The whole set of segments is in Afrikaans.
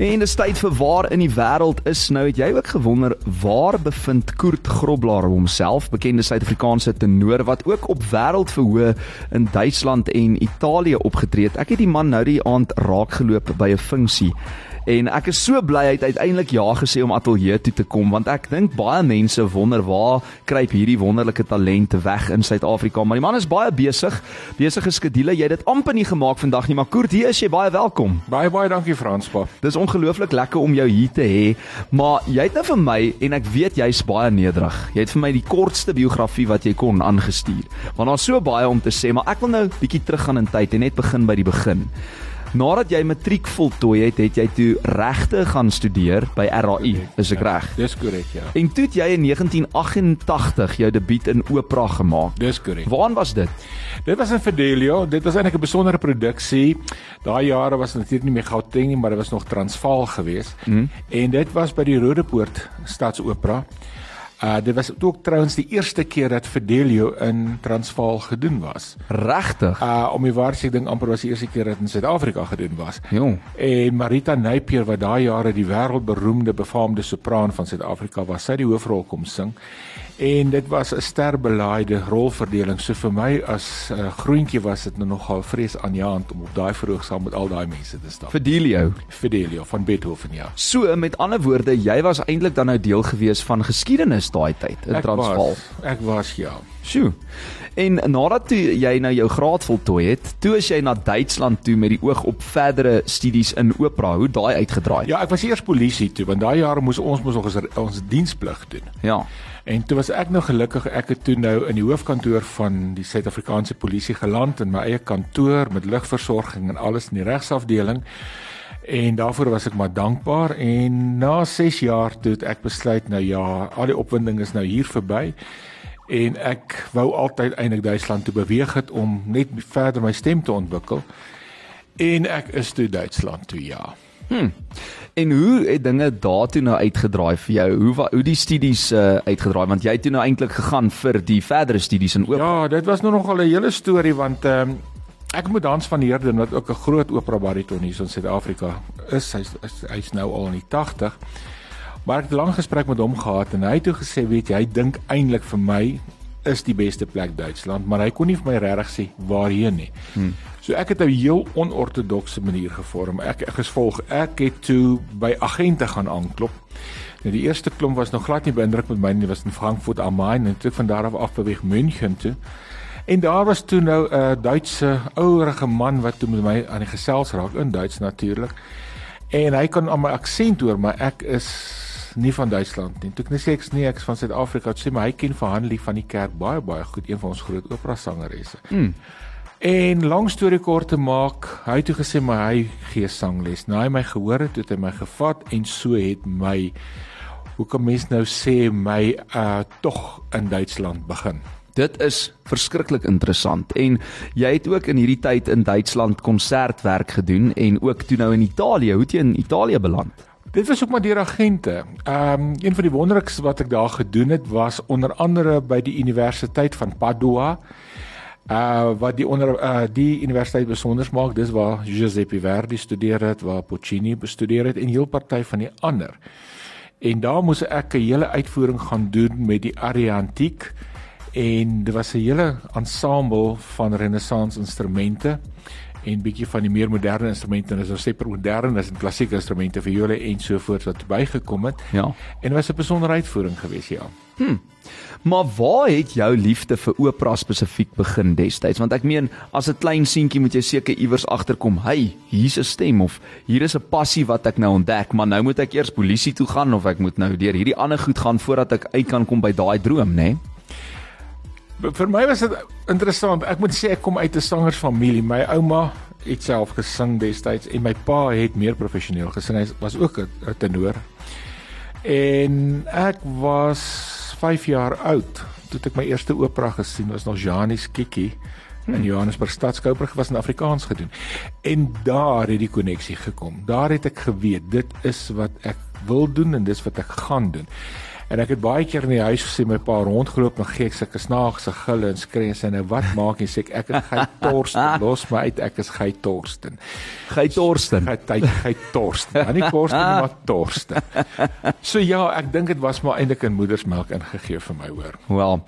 90.5. En dis tyd vir waar in die wêreld is nou het jy ook gewonder waar bevind Kurt Grobler homself bekende Suid-Afrikaanse tenor wat ook op wêreldverhoë in Duitsland en Italië opgetree het. Ek het die man nou die aand raakgeloop by 'n funksie En ek is so bly hy het uiteindelik ja gesê om ateljee toe te kom want ek dink baie mense wonder waar kruip hierdie wonderlike talente weg in Suid-Afrika. Maar die man is baie besig. Besige skedules. Jy het dit amper nie gemaak vandag nie, maar Koert, hier is jy baie welkom. Baie baie dankie Franspa. Dis ongelooflik lekker om jou hier te hê. Maar jy het nou vir my en ek weet jy's baie nederig. Jy het vir my die kortste biografie wat jy kon aangestuur. Want daar's so baie om te sê, maar ek wil nou bietjie teruggaan in tyd en net begin by die begin. Nadat jy matriek voltooi het, het jy toe regte gaan studeer by RAI, is ek reg? Dis korrek, ja. En toe het jy in 1988 jou debuut in opera gemaak. Dis korrek. Waar was dit? Dit was in Fidelio. Dit was eintlik 'n besondere produksie. Daai jare was natuurlik nie meer Gauteng nie, maar dit was nog Transvaal geweest. Mm. En dit was by die Rodepoort Stadsopera. Uh dit was ook trouens die eerste keer dat Fidelio in Transvaal gedoen was. Regtig? Uh om die waarheid ek dink amper was die eerste keer dat in Suid-Afrika gedoen was. Ja. En Marita Napier wat daai jare die wêreldberoemde befaamde sopraan van Suid-Afrika was, sy die hoofrol kom sing. En dit was 'n sterbelaaide rolverdeling. So vir my as 'n uh, groentjie was dit nou nogal vrees aanjaend om op daai verhoog saam met al daai mense te staan. Fidelio. Fidelio van Beethoven, ja. So met ander woorde, jy was eintlik dan nou deel gewees van geskiedenis daai tyd in Ek Transvaal. was, ek was ja. Sjoe. En nadat toe jy nou jou graad voltooi het, toe is jy na Duitsland toe met die oog op verdere studies in opera. Hoe daai uitgedraai? Ja, ek was eers polisie toe want daai jare moes ons mos nog ons, ons diensplig doen. Ja. En toe was ek nou gelukkig ek het toe nou in die hoofkantoor van die Suid-Afrikaanse polisie geland in my eie kantoor met lugversorging en alles in die regsafdeling. En daarvoor was ek maar dankbaar en na 6 jaar toe het ek besluit nou ja, al die opwinding is nou hier verby en ek wou altyd eintlik Duitsland toe beweeg het om net verder my stem te ontwikkel. En ek is toe Duitsland toe ja. Hm. En hoe het dinge daartoe nou uitgedraai vir jou? Hoe hoe die studies uh, uitgedraai want jy het toe nou eintlik gegaan vir die verdere studies in opera. Ja, dit was nou nogal 'n hele storie want ehm um, ek moet Hans van Heerden wat ook 'n groot opera bariton hier in Suid-Afrika is. Hy's hy's hy nou al in die 80. Maar ek het 'n lang gesprek met hom gehad en hy het toe gesê, weet jy, hy dink eintlik vir my is die beste plek Duitsland, maar hy kon nie vir my regtig sê waarheen nie. Hmm. So ek het 'n heel onortodokse manier gevorm. Ek ek gesvolg, ek het toe by agente gaan aanklop. Nou die eerste klomp was nog glad nie beïndruk met my nie, was in Frankfurt am Main en toe van daar af af beweeg München toe. En daar was toe nou 'n uh, Duitse ouerige man wat toe met my aan die gesels raak in Duits natuurlik. En hy kan aan my aksent hoor, maar ek is nie van Duitsland nie. Toe ek net sê ek's nie ek's van Suid-Afrika, sê maar hy ken vir Hanlie van die kerk baie baie goed, een van ons groot opera sangeresse. Mm. En lang storie kort te maak, hy het toe gesê maar hy gee sangles. Nou hy my gehoor het, het hy my gevat en so het my hoe kan mens nou sê my uh tog in Duitsland begin. Dit is verskriklik interessant en jy het ook in hierdie tyd in Duitsland konsertwerk gedoen en ook toe nou in Italië. Hoe het jy in Italië beland? Dit was ook maar deur agente. Ehm um, een van die wonderlikes wat ek daar gedoen het was onder andere by die Universiteit van Padua. Uh wat die onder uh die universiteit besonder maak, dis waar Giuseppe Verdi studeer het, waar Puccini bestudeer het en heel party van die ander. En daar moes ek 'n hele uitvoering gaan doen met die aria antiek en dit was 'n hele ensemble van renessans instrumente en bietjie van die meer moderne instrumente en as ons sê per modern is dit klassieke instrumente vir julle en so voort wat bygekom het. Ja. En was 'n besondere uitvoering gewees, ja. Hm. Maar waar het jou liefde vir opera spesifiek begin destyds? Want ek meen, as 'n klein seentjie moet jy seker iewers agterkom, "Hey, hier's 'n stem of hier is 'n passie wat ek nou ontdek, maar nou moet ek eers polisie toe gaan of ek moet nou deur hierdie ander goed gaan voordat ek uit kan kom by daai droom, né?" Nee? Vir my was dit interessant. Ek moet sê ek kom uit 'n sangersfamilie. My ouma het self gesing destyds en my pa het meer professioneel gesing. Hy was ook 'n tenor. En ek was 5 jaar oud toe ek my eerste opera gesien was nog Janis Kiki hmm. in Johannesburg Stadskouper was in Afrikaans gedoen. En daar het die koneksie gekom. Daar het ek geweet dit is wat ek wil doen en dis wat ek gaan doen. En ek het baie keer in die huis gesien my pa rondgeloop en gee ek sulke snaakse gille en skree sy nou wat maak jy sê ek ek is gey Torsten los my uit ek is gey Torsten. Gey Torsten. Gey gey Torsten. Maar nie Torsten maar Torsten. So ja, ek dink dit was maar eintlik in moedersmelk ingegee vir my hoor. Wel,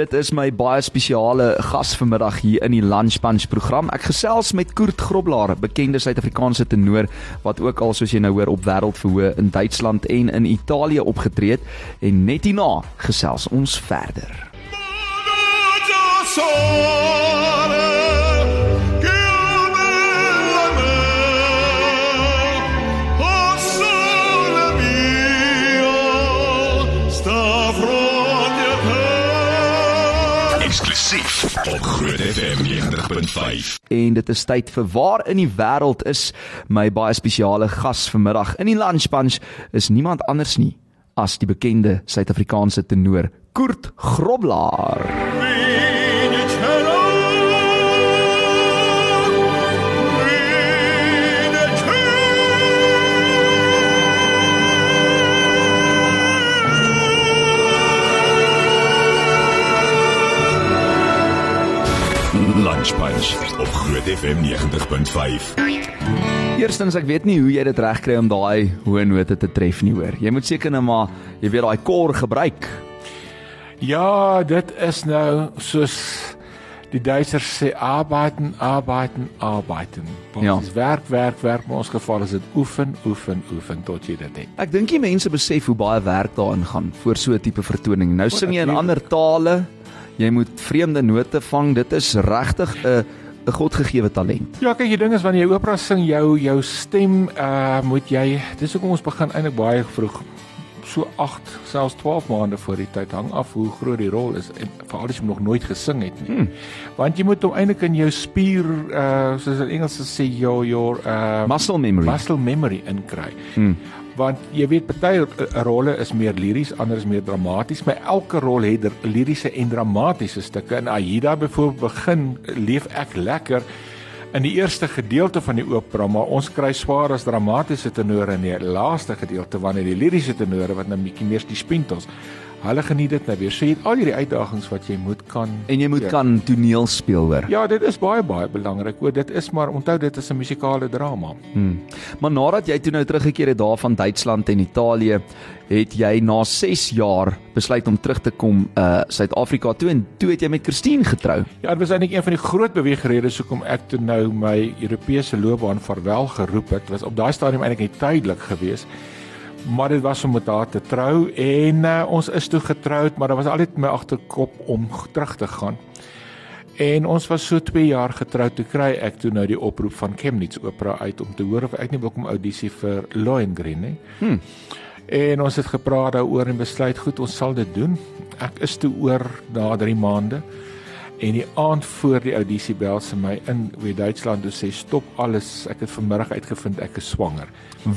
dit is my baie spesiale gas vanmiddag hier in die Lunch Punch program. Ek gesels met Koert Groblaar, bekende Suid-Afrikaanse tenor wat ook al soos jy nou hoor op wêreldverhoë in Duitsland en in Italië opgetree het en net hierna gesels ons verder. Eksklusief op Groot FM 90.5. En dit is tyd vir waar in die wêreld is my baie spesiale gas vanmiddag in die Lunch Punch is niemand anders nie as die bekende Suid-Afrikaanse tenor Koert Groblaar. Lunch Punch op Groot FM 90.5. Eerstens ek weet nie hoe jy dit regkry om daai hoë note te tref nie hoor. Jy moet seker net maar jy weet daai kor gebruik. Ja, dit is nou soos die Duitsers sê arbeiten, arbeiten, arbeiten. Ons Ja. ja. werk, werk, werk, maar ons geval is dit oefen, oefen, oefen tot jy dit het. Ek dink die mense besef hoe baie werk daarin gaan vir so 'n tipe vertoning. Nou sing jy in ander tale. Jy moet vreemde note vang. Dit is regtig 'n 'n godgegewe talent. Ja, kyk, die ding is wanneer jy opera sing, jou jou stem uh moet jy dis hoekom ons begin eintlik baie vroeg so 8 selfs 12 maande voor die tyd hang af hoe groot die rol is en veral as jy nog nooit gesing het nie. Hmm. Want jy moet hom eintlik in jou spier uh soos in Engels sê your your uh Muscle memory. muscle memory inkry. Hmm. Want jy weet party rolle is meer liries, ander is meer dramaties, maar elke rol het er liriese en dramatiese stukke. In Aida byvoorbeeld begin leef ek lekker in die eerste gedeelte van die opera, maar ons kry swaar as dramatiese tenore in die laaste gedeelte wanneer die liriese tenore wat nou bietjie meer die spintels. Hulle geniet dit nou weer. So jy het al hierdie uitdagings wat jy moet kan En jy moet Ja. kan toneel speel hoor. Ja, dit is baie baie belangrik. O, dit is maar onthou dit is 'n musikale drama. Hmm. Maar nadat jy toe nou teruggekeer het daar van Duitsland en Italië, het jy na 6 jaar besluit om terug te kom uh Suid-Afrika toe en toe het jy met Christine getrou. Ja, dit was eintlik een van die groot beweegredes hoekom ek toe nou my Europese loopbaan verwel geroep het. Was op daai stadium eintlik net tydelik geweest. Maar dit was om met haar te trou en uh, ons is toe getroud, maar daar was altyd my agterkop om terug te gaan. En ons was so 2 jaar getroud toe kry ek toe nou die oproep van Chemnitz Opera uit om te hoor of ek nie wil kom audisie vir Lohengrin nie. Hmm. En ons het gepraat daaroor en besluit goed, ons sal dit doen. Ek is toe oor na 3 maande en die aand voor die audisie bel sy my in weer Duitsland toe sê stop alles. Ek het vanmiddag uitgevind ek is swanger.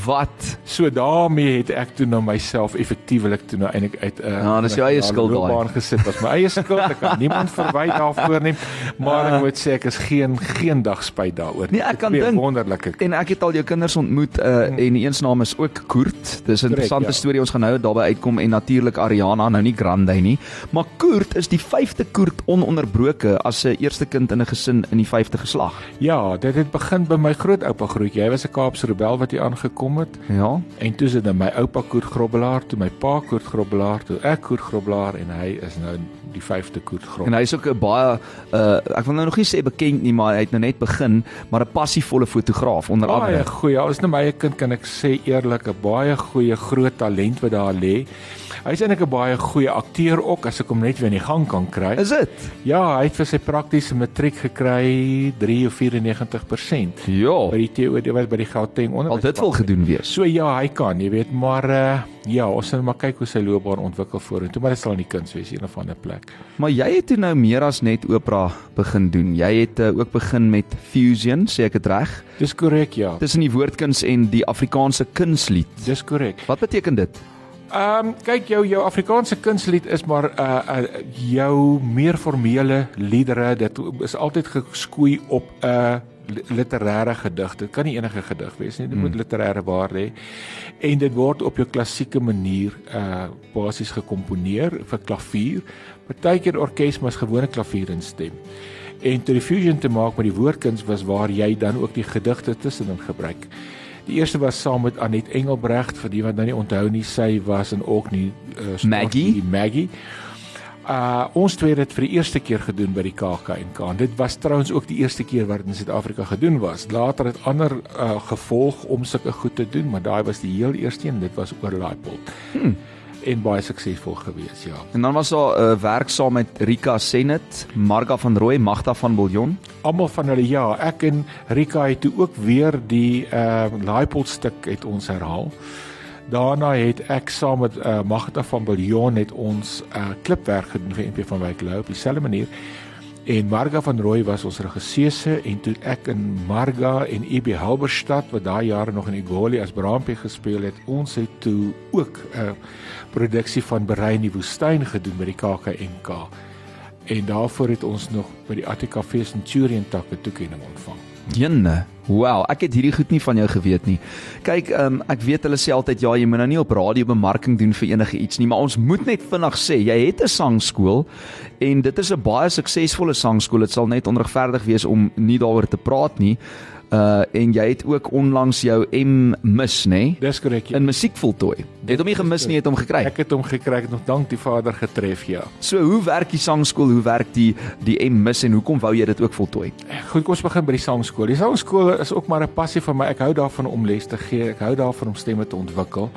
Wat? So daarmee het ek toe nou myself effektiewelik toe nou eintlik uit 'n Ja, dis jou eie skuld daai. baan gesit. Was my eie skuld. Ek kan niemand verwyd daarvoor nie. Maar ek moet sê ek is geen geen dag spyt daaroor. Nee, ek kan dink. wonderlike. En ek het al jou kinders ontmoet uh, en die een se naam is ook Koert. Dis 'n interessante ja. storie. Ons gaan nou daarby uitkom en natuurlik Ariana, nou nie Grande nie, maar Koert is die vyfde Koert ononderbroke as 'n eerste kind in 'n gesin in die vyfde geslag. Ja, dit het begin by my grootoupa grootjie. Hy was 'n Kaapse rebel wat hier aangekom het. Ja. En toe sit dan my oupa Koert Grobbelaar, toe my pa Koert Grobbelaar, toe ek Koert Grobbelaar en hy is nou die vyfde Koert En Grobbelaar. hy's ook 'n baie uh ek wil nou nog nie sê bekend nie, maar hy het nou net begin, maar 'n passievolle fotograaf onder Baie andere. goeie. Al is nou my eie kind kan ek sê eerlik 'n baie goeie groot talent wat daar lê. Hy's eintlik 'n baie goeie akteur ook as ek hom net weer in die gang kan kry. Is dit? Ja, hy het vir sy praktiese matriek gekry 3 of 94%. Ja. By die TO wat by die Gauteng onder. Al dit wil gedoen wees. So ja, hy kan, jy weet, maar uh ja, ons sal maar kyk hoe sy loopbaan ontwikkel vorentoe, maar dit sal nie kuns wees een of ander plek. Maar jy het toe nou meer as net opera begin doen. Jy het uh, ook begin met fusion, sê ek dit reg? Dis korrek, ja. Tussen die woordkuns en die Afrikaanse kunslied. Dis korrek. Wat beteken dit? Ehm um, kyk jou jou Afrikaanse kunslied is maar uh, uh jou meer formele liedere. Dit is altyd geskoei op 'n uh, literêre gedig. Dit kan nie enige gedig wees nie. Dit moet literêre waarde hê. En dit word op jou klassieke manier uh basies gekomponeer vir klavier. Partykeer orkes maar is gewone klavier instem. En toe die fusion te maak met die woordkuns was waar jy dan ook die gedigte tussenin gebruik. Die eerste was saam met Anet Engelbregt vir die wat nou nie onthou nie, sy was in Orkney uh, Maggie? Maggie. Uh ons twee het dit vir die eerste keer gedoen by die KAKNK. En dit was trouens ook die eerste keer wat dit in Suid-Afrika gedoen was. Later het ander uh gevolg om sulke goed te doen, maar daai was die heel eerste een. Dit was oor Laipold. Hmm. En baie suksesvol gewees, ja. En dan was daar 'n uh, werk saam met Rika Senet, Marga van Rooi, Magda van Billjon. Almal van hulle ja, ek en Rika het toe ook weer die uh Laipold stuk het ons herhaal. Daarna het ek saam met uh, Magda van Billjon het ons uh klipwerk gedoen vir MP van Wyk Lou op dieselfde manier. En Marga van Rooi was ons regisseuse en toe ek in Marga en EB Halberstad wat daai jare nog in Egoli as Braampie gespeel het, ons het toe ook 'n uh, produksie van Berei in die Woestyn gedoen by die KAKNK. En daarvoor het ons nog by die ATKV Centurion takke toekenning ontvang. Jenne. Wow, ek het hierdie goed nie van jou geweet nie. Kyk, um, ek weet hulle sê altyd ja, jy moet nou nie op radio bemarking doen vir enige iets nie, maar ons moet net vinnig sê, jy het 'n sangskool en dit is 'n baie suksesvolle sangskool. Dit sal net onregverdig wees om nie daaroor te praat nie. Uh en jy het ook onlangs jou M mis, nê? Dis korrek. Ja. In musiek voltooi. Jy het hom nie gemis nie, jy het hom gekry. Ek het hom gekry, ek het nog dank die Vader getref, ja. So, hoe werk die sangskool? Hoe werk die die M mis en hoekom wou jy dit ook voltooi? Goed, kom ons begin by die sangskool. Die sangskool is ook maar 'n passie van my. Ek hou daarvan om les te gee. Ek hou daarvan om stemme te ontwikkel.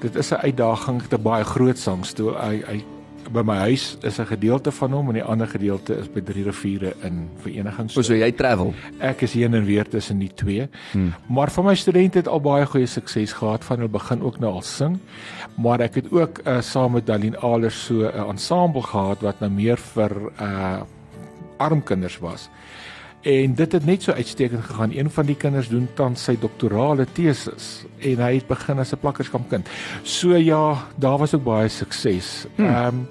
Dit is 'n uitdaging, 'n baie groot sangstoel. Hy hy by my huis is 'n gedeelte van hom en die ander gedeelte is by Drie Riviere in Vereniging. O, so jy travel. Ek is heen en weer tussen die twee. Hmm. Maar van my studente het al baie goeie sukses gehad van hulle begin ook nou al sing. Maar ek het ook uh, saam met Dalien Alers so 'n uh, ensemble gehad wat nou meer vir uh arm kinders was. En dit het net so uitstekend gegaan. Een van die kinders doen tans sy doktorale tesis en hy het begin as 'n plakkerskampkind. So ja, daar was ook baie sukses. Ehm um,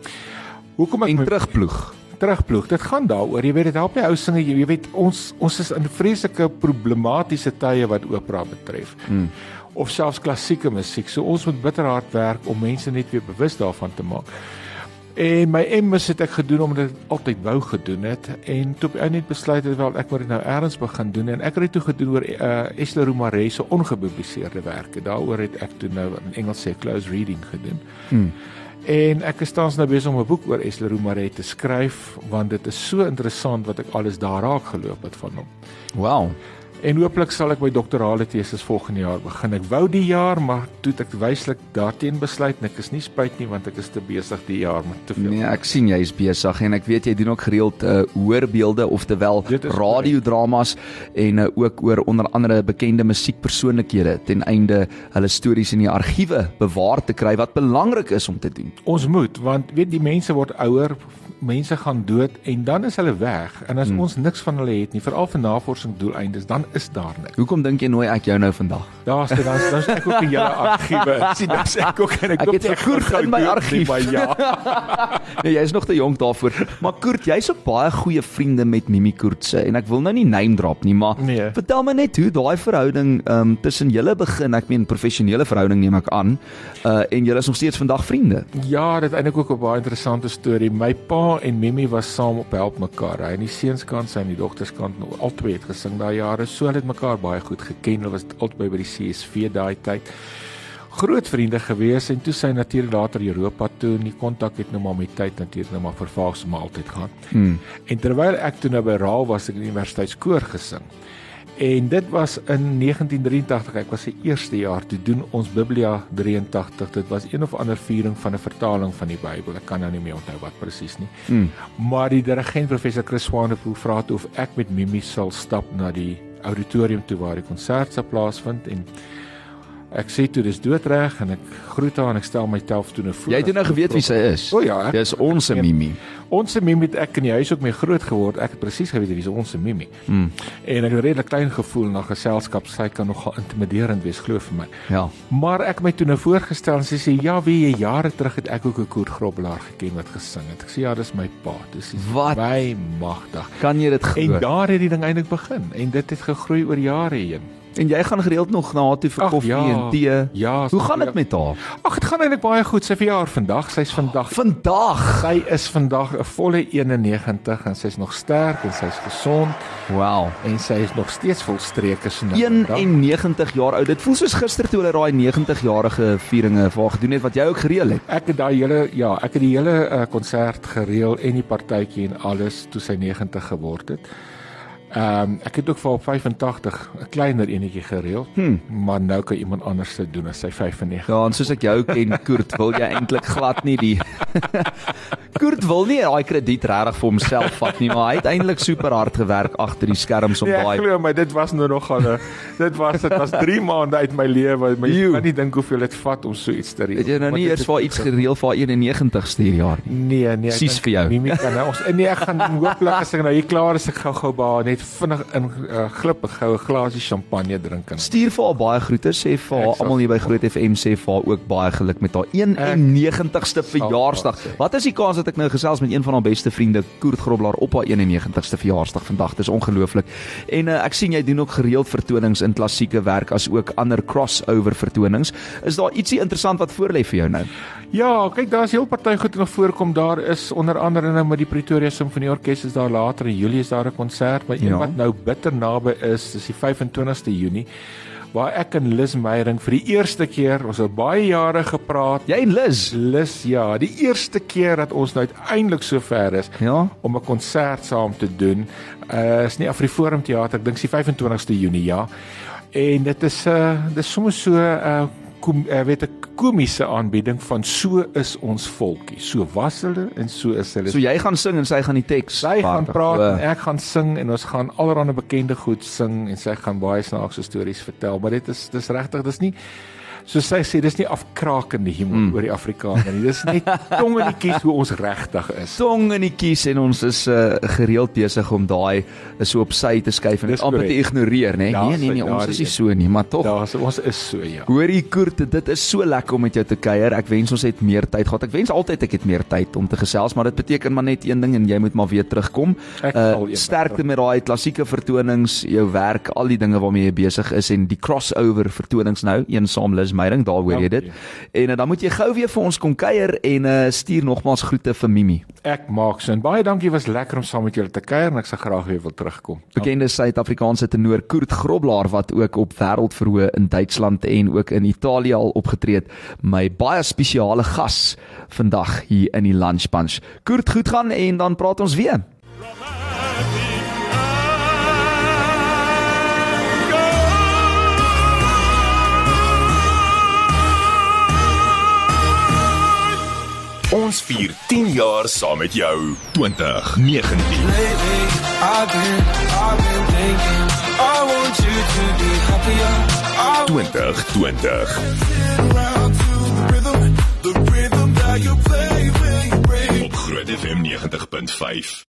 hoekom ek En terugploeg. terugploeg. Dit gaan daaroor. Jy weet dit help nie ou singe jy weet ons ons is in vreeslike problematiese tye wat opera betref. Mm. Of selfs klassieke musiek. So ons moet bitter hard werk om mense net weer bewus daarvan te maak. En my MS het ek gedoen omdat ek dit altyd wou gedoen het en toe op einde het besluit het wel ek moet dit nou eers begin doen en ek het dit toe gedoen oor uh, Esler Romaré se ongepubliseerde werke. Daaroor het ek toe nou in Engels sê close reading gedoen. Hmm. En ek is tans nou besig om 'n boek oor Esler Romaré te skryf want dit is so interessant wat ek alles daar raak geloop het van hom. Wow. En hooplik sal ek my doktorale tesis volgende jaar begin. Ek wou die jaar, maar toe het ek wyslik daarteen besluit en ek is nie spyt nie want ek is te besig die jaar met te veel. Nee, ek sien jy is besig en ek weet jy doen ook gereeld uh, hoorbeelde oftewel Dit is radiodramas en uh, ook oor onder andere bekende musiekpersoonlikhede ten einde hulle stories in die argiewe bewaar te kry wat belangrik is om te doen. Ons moet want weet die mense word ouer, mense gaan dood en dan is hulle weg en as hmm. ons niks van hulle het nie, veral vir navorsingsdoeleindes, dan is daar niks. Hoekom dink jy nooi ek jou nou vandag? Daar's dit, dan dan ek ook in julle argiewe. Sien, dan sê ek ook en ek, Ek het gaan in my argief. Maar ja. nee, jy is nog te jonk daarvoor. Maar Koert, jy's ook baie goeie vriende met Mimi Koortse en ek wil nou nie name drop nie, maar Nee. vertel my net hoe daai verhouding ehm um, tussen julle begin. Ek meen professionele verhouding neem ek aan. Uh en julle is nog steeds vandag vriende. Ja, dit is eintlik ook 'n baie interessante storie. My pa en Mimi was saam op help mekaar. Hy aan die seunskant, sy aan die dogterskant, nou albei het gesing daai jare. So hulle het mekaar baie goed geken. Hulle was albei by die CSV daai tyd. Groot vriende gewees en toe sy natuurlik later Europa toe en die kontak het nou maar met tyd natuurlik nou maar vervaag so maar altyd gaan. Hmm. En terwyl ek toe nou by Raal was, ek in die universiteitskoor gesing. En dit was in 1983, ek was se eerste jaar toe doen ons Biblia 83. Dit was een of ander viering van 'n vertaling van die Bybel. Ek kan nou nie meer onthou wat presies nie. Hmm. Maar die dirigent professor Chris Swanepoel vra toe of ek met Mimi sal stap na die auditorium toe waar die konsert sou plaasvind en Ek sê toe dis doodreg en ek groet haar en ek stel my selftoene voor. Jy het nou geweet wie sy is. O ja, ek, Dis ons Mimi. ons se Mimi het ek in die huis ook mee groot geword. Ek het presies geweet wie is ons se Mimi. Mm. En ek het redelik klein gevoel na geselskap. Sy kan nogal intimiderend wees, glo vir my. Ja. Maar ek my toe nou voorgestel en sy sê ja, wie jy jare terug het ek ook 'n koorgrobbelaar geken wat gesing het. Ek sê ja, dis my pa. Dis my magtig. Kan jy dit En glo? daar het die ding eintlik begin en dit het gegroei oor jare heen. En jy gaan gereeld nog na haar toe vir koffie ja. en tee. Ja, Hoe gaan dit met haar? Ag, dit gaan eintlik baie goed. Sy verjaar vandag. Sy's vandag Vandag. Sy is vandag 'n volle 91 en sy's nog sterk en sy's gesond Wow. en sy is nog steeds volstreke en dan. 91 jaar oud. Dit voel soos gister toe hulle daai 90 jarige vieringe vir haar gedoen het wat jy ook gereël het. Ek het daai hele ja, ek het die hele uh, konsert gereël en die partytjie en alles toe sy 90 geword het. Ehm um, ek het ook vir op 85 'n kleiner enetjie gereël, Hmm. maar nou kan iemand anders dit doen as sy 95. Ja, en soos ek jou ken, Koert, wil jy eintlik glad nie die Koert wil nie daai krediet regtig vir homself vat nie, maar hy het eintlik super hard gewerk agter die skerms om Nee, ek daai glo my, dit was nou nog al 'n dit was dit was 3 maande uit my lewe. My Joe. jy kan nie dink hoeveel dit vat om so iets te reël. Het jy nou nie eers vir iets gereël vir haar 91ste hierdjaar nie? Nee, nee. ek Sies dink vir jou. Mimi kan nou ons nee, ek gaan hooplik as ek nou hier klaar is ek gou-gou baie net vinnig in uh, glip 'n goue glasie champagne drink en Stuur vir haar baie groete, sê vir haar almal hier by Groot FM sê vir haar ook baie geluk met haar 91ste verjaarsdag. Wat is die kans dat ek nou gesels met een van haar beste vriende, Koert Groblaar op haar 91ste verjaarsdag vandag? Dis ongelooflik. En uh, ek sien jy doen ook gereeld vertonings in klassieke werk as ook ander crossover vertonings. Is daar ietsie interessant wat voorlê vir jou nou? Ja, kyk, daar's heel party goed wat nog voorkom. Daar is onder andere nou met die Pretoria Simfonieorkes is daar later in Julie is daar 'n konsert, maar een Ja. wat nou bitter naby is, dis die 25ste Junie waar ek en Lis Meyering vir die eerste keer, ons het baie jare gepraat. Jy en Liz. Lis, ja, die eerste keer dat ons nou uiteindelik so ver is Ja. om 'n konsert saam te doen. Uh is nie Afriforum Theater, ek dink die 25ste Junie, ja. En dit is 'n uh, dis sommer so 'n uh, kom uh, weet 'n komiese aanbieding van so is ons volkie. So was hulle en so is hulle. So jy gaan sing en sy gaan die teks. sy gaan praat O. en ek gaan sing en ons gaan allerlei bekende goed sing en sy gaan baie snaakse stories vertel, maar dit is dis regtig, dis nie So sy sê dis nie afkrakende humor mm. oor die Afrikaner nie. Dis net tong in die kies hoe ons regtig is. tong in die kies en ons is uh, gereeld besig om daai uh, so op sy te skuif en dit amper te ignoreer, né? Nee, nee, nee, ons is nie so nie, maar tog. Daar so ons is so ja. Hoorie Koert, dit is so lekker om met jou te kuier. Ek wens ons het meer tyd gehad. Ek wens altyd ek het meer tyd om te gesels, maar dit beteken maar net een ding en jy moet maar weer terugkom. Uh sterkte met daai klassieke vertonings, jou werk, al die dinge waarmee jy besig is en die crossover vertonings nou, een saam Lis Meyering, daar hoor jy dit. Dankie. En uh, dan moet jy gou weer vir ons kom kuier en uh stuur nogmaals groete vir Mimi. Ek maak so en baie dankie was lekker om saam met julle te kuier en ek sal graag weer wil terugkom. Bekende Suid-Afrikaanse tenor Koert Groblaar wat ook op wêreldverhoë in Duitsland en ook in Italië al opgetree het. My baie spesiale gas vandag hier in die Lunch Bunch. Koert, goed gaan en dan praat ons weer. Ons vier 10 jaar saam met jou. 2019. Lately, I've been, I've been thinking, I want you to be happier. I 2020. around to the rhythm, the rhythm that you play when you break. Op Groot FM 90.5.